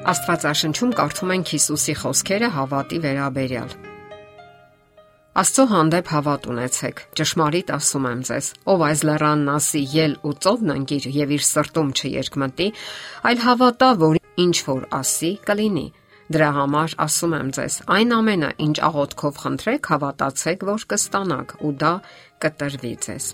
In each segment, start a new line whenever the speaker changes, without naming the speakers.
Աստվածաշնչում կարդում ենք Հիսուսի խոսքերը հավատի վերաբերյալ։ Աստծո հանդեպ հավատ ունեցեք։ Ճշմարիտ ասում եմ ձեզ, ով այս լեռանն ասի ել ու ծովն անգիր եւ իր սրտում չերկմտի, այլ հավատա, որ ինչ որ ասի, կլինի։ Դրա համար ասում եմ ձեզ, այն ամենը, ինչ աղոթքով խնդրեք, հավատացեք, որ կստանաք, ու դա կտրվի ձեզ։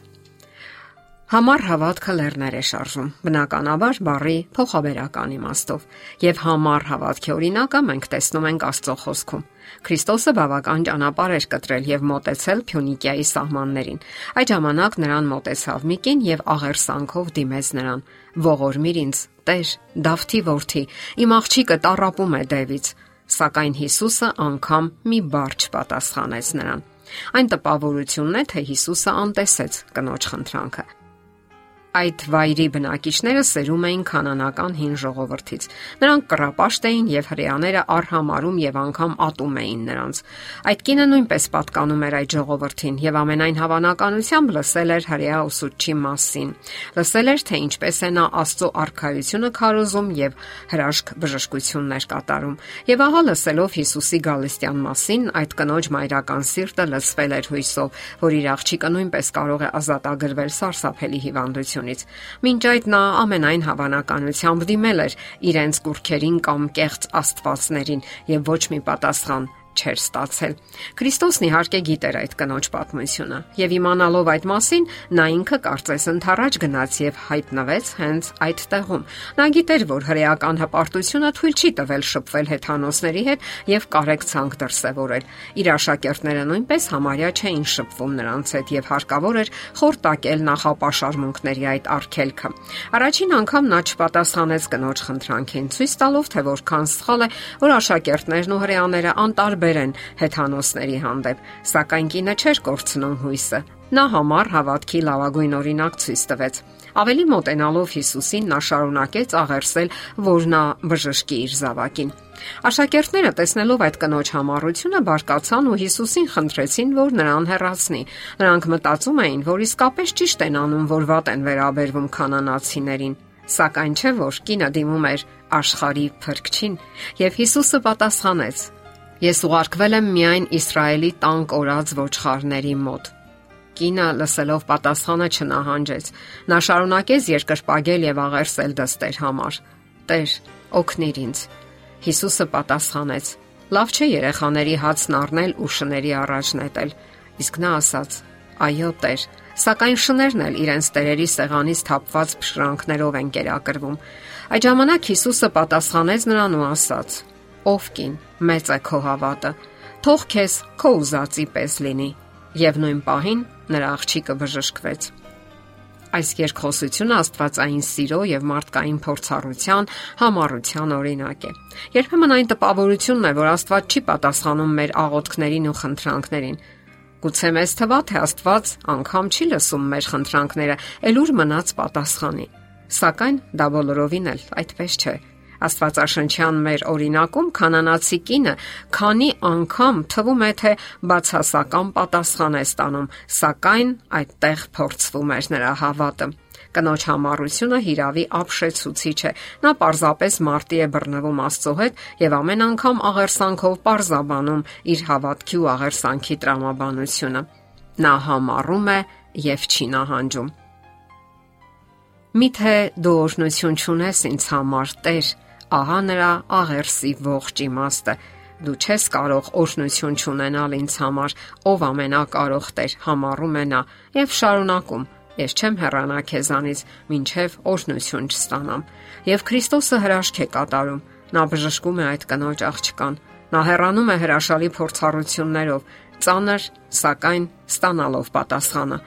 Համառ հավատքը լեռներ է շարժում։ Բնականաբար բառի փոխաբերական իմաստով։ Եվ համառ հավատքի օրինակը մենք տեսնում ենք Աստծո խոսքում։ Քրիստոսը բավական ճանապարհ էր կտրել եւ մոտեցել Փյունիկիայի սահմաններին։ Այդ ժամանակ նրան մոտեցավ Միկին եւ աղերսանքով դիմեց նրան. «Ողորմիր ինձ, Տեր, Դավթի որդի, իմ աղջիկը տարապում է դևից»։ Սակայն Հիսուսը անգամ մի բառ չպատասխանեց նրան։ Այն տպավորությունն է, թե Հիսուսը անտեսեց կնոջ խնդրանքը։ Այդ վայրի բնակիչները սերում էին կանանական հին ժողովրդից։ Նրանք կռապաշտ էին եւ հрьяաները արհամարում եւ անգամ ատում էին նրանց։ Այդ կինը նույնպես պատկանում էր այդ ժողովրդին եւ ամենայն հավանականությամբ լսել էր հрьяա ուսուցչի մասին։ Լսել էր թե ինչպես է նա Աստծո արքայությունը քարոզում եւ հրաշք բժշկություններ կատարում։ Եվ ահա լսելով Հիսուսի Գալիստյան մասին, այդ կնոջ մայրական սիրտը լցվել էր հույսով, որ իր աղջիկը նույնպես կարող է ազատագրվել սարսափելի հիվանդությունից կողմից։ Մինչ այդ նա ամենայն հավանականությամբ դիմել էր իրենց կուրքերին կամ կեղծ աստվածներին եւ ոչ մի պատասխան չէր ստացել։ Քրիստոսն իհարկե գիտեր այդ կնոջ պատմությունը, եւ իմանալով այդ մասին, նա ինքը կարծես ընթառաջ գնաց եւ հայտնվեց հենց այդ տեղում։ Նա գիտեր, որ հրեական հպարտությունը թույլ չի տվել շփվել հեթանոսների հետ եւ կարեկցանք դրսեւորել։ Իր աշակերտները նույնպես համարյա չէին շփվում նրանց հետ եւ հարկավոր էր խորտակել նախապաշարմունքների այդ արգելքը։ Առաջին անգամ նա չպատասխանեց կնոջ խնդրանքին, ցույց տալով, թե որքան սխալ է, որ աշակերտներն ու հրեաները անտարբեր տարբեր են հեթանոսների հանդեպ, սակայն կինը չէր կորցնում հույսը։ Նա համառ հավատքի լավագույն օրինակ ցույց տվեց։ Ավելի մոտենալով Հիսուսին նա շարունակեց աղերսել, որ նա բժշկի իր զավակին։ Աշակերտները տեսնելով այդ կնոջ համառությունը բարկացան ու Հիսուսին խնդրեցին, որ նրան հեռացնի։ Նրանք մտածում էին, որ իսկապես ճիշտ են անում, որ վատ են վերաբերվում կանանացիներին։ Սակայն չէ որ կինը դիմում էր աշխարի փրկչին, եւ Հիսուսը պատասխանեց. Ես ուղարկվել եմ միայն Իսրայելի տան կորած ոչխարների մոտ։ Կինը լսելով պատասխանը չնահանջեց։ Նա շարունակեց երկրպագել եւ աղերսել դստեր համար։ Տեր, օգնիր ինձ։ Հիսուսը պատասխանեց. Լավ չէ երեխաների հացն առնել ու շների առաջ նետել։ Իսկ նա ասաց. Այո, Տեր, սակայն շներն էլ իրենց տերերի սեղանից թափված փշրանքներով են կերակրվում։ Այդ ժամանակ Հիսուսը պատասխանեց նրան ու ասաց. Ով կին, մեծ է քո հավատը։ Թող քեզ քո ուզածի պես լինի։ Եվ նույն պահին նրա աղջիկը բժշկվեց։ Այս երկխոսությունը Աստվածային սիրո եւ մարդկային փորձառության համառության օրինակ է։ Երբեմն այն տպավորությունն է, որ Աստված չի պատասխանում մեր աղոթքներին ու խնդրանքներին։ Գուցե մեզ թվա, թե Աստված անգամ չի լսում մեր խնդրանքները, ել ուր մնաց պատասխանի։ Սակայն դա բոլորովին էլ այդպես չէ։ Աստվածաշնչյան մեր օրինակում կանանացի կինը քանի անգամ թվում է թե բացասական պատասխան է ստանում, սակայն այդտեղ փորձվում էր նրա հավատը։ Կնոջ համառությունը հիրավի ապշեցուցիչ է։ Նա պարզապես մարտի է բռնվում Աստծո հետ եւ ամեն անգամ աղերսանքով պարզաբանում իր հավատքի ու աղերսանքի տրամաբանությունը։ Նա համառում է եւ չի նահանջում։ Միթե դու օրհնություն չունես ինձ համար, Տեր, Ահա նրա աղերսի ողջ իմաստը։ Դու չես կարող օրհնություն չունենալ ինձ համար, ով ամենակարող Տեր, համառում է նա եւ շարունակում. Ես չեմ հեռանա քեզանից, ինչև օրհնություն չստանամ։ Եվ Քրիստոսը հրաշք է կատարում։ Նա բժշկում է այդ կնոջ աղջկան։ Նա հեռանում է հրաշալի փորձառություններով, ծանր, սակայն ստանալով պատասխանը։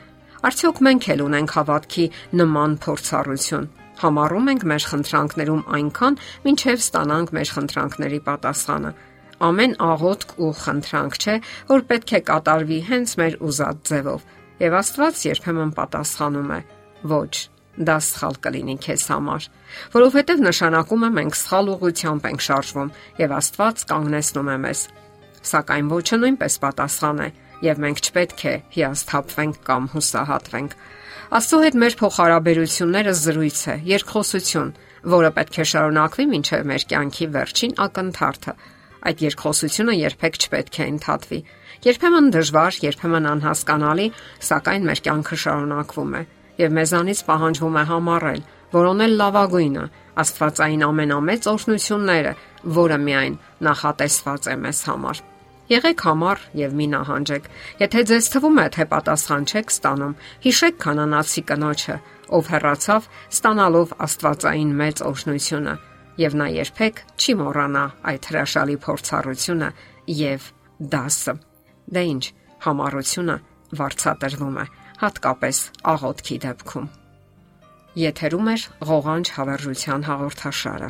Արդյոք մենք էլ ունենք հավատքի նման փորձառություն համառում ենք մեր խնդրանքներում այնքան, մինչև ստանանք մեր խնդրանքների պատասխանը։ Ամեն աղոթք ու խնդրանք չէ, որ պետք է կատարվի հենց մեր ուզած ձևով։ Եվ Աստված երբեմն պատասխանում է. Ոչ, դա սխալ կլինի քեզ համար, որովհետև նշանակում է մենք սխալ ուղությամբ ենք շարժվում եւ Աստված կանգնեցնում է մեզ։ Սակայն ոչը նույնպես պատասխան է եւ մենք չպետք է հիասթափվենք կամ հուսահատվենք։ Աստծո հետ մեր փոխհարաբերությունները զրույց է, երկխոսություն, որը պետք է շարունակվի մինչև մեր կյանքի վերջին ակնթարթը։ Այդ երկխոսությունը երբեք չպետք է ընդհատվի։ Երբեմն դժվար, երբեմն անհասկանալի, սակայն մեր կյանքը շարունակվում է եւ մեզանից պահանջվում է համառել, որոնել լավագույնը, Աստվածային ամենամեծ օրհնությունները, որը միայն նախատեսված է մեզ համար։ Եղեք համառ եւ մի նահանջեք։ Եթե ձեզ թվում է, թե պատասխան չեք ստանում, հիշեք կանանացի կնոջը, ով հեռացավ, ստանալով Աստվածային մեծ օրհնությունը, եւ նա երբեք չի մոռանա այդ հրաշալի փորձառությունը եւ դասը։ Դե ի՞նչ, համառությունը վարչատրվում է, հատկապես աղոթքի դեպքում։ Եթերում է ղողանջ հավերժության հաղորդաշարը։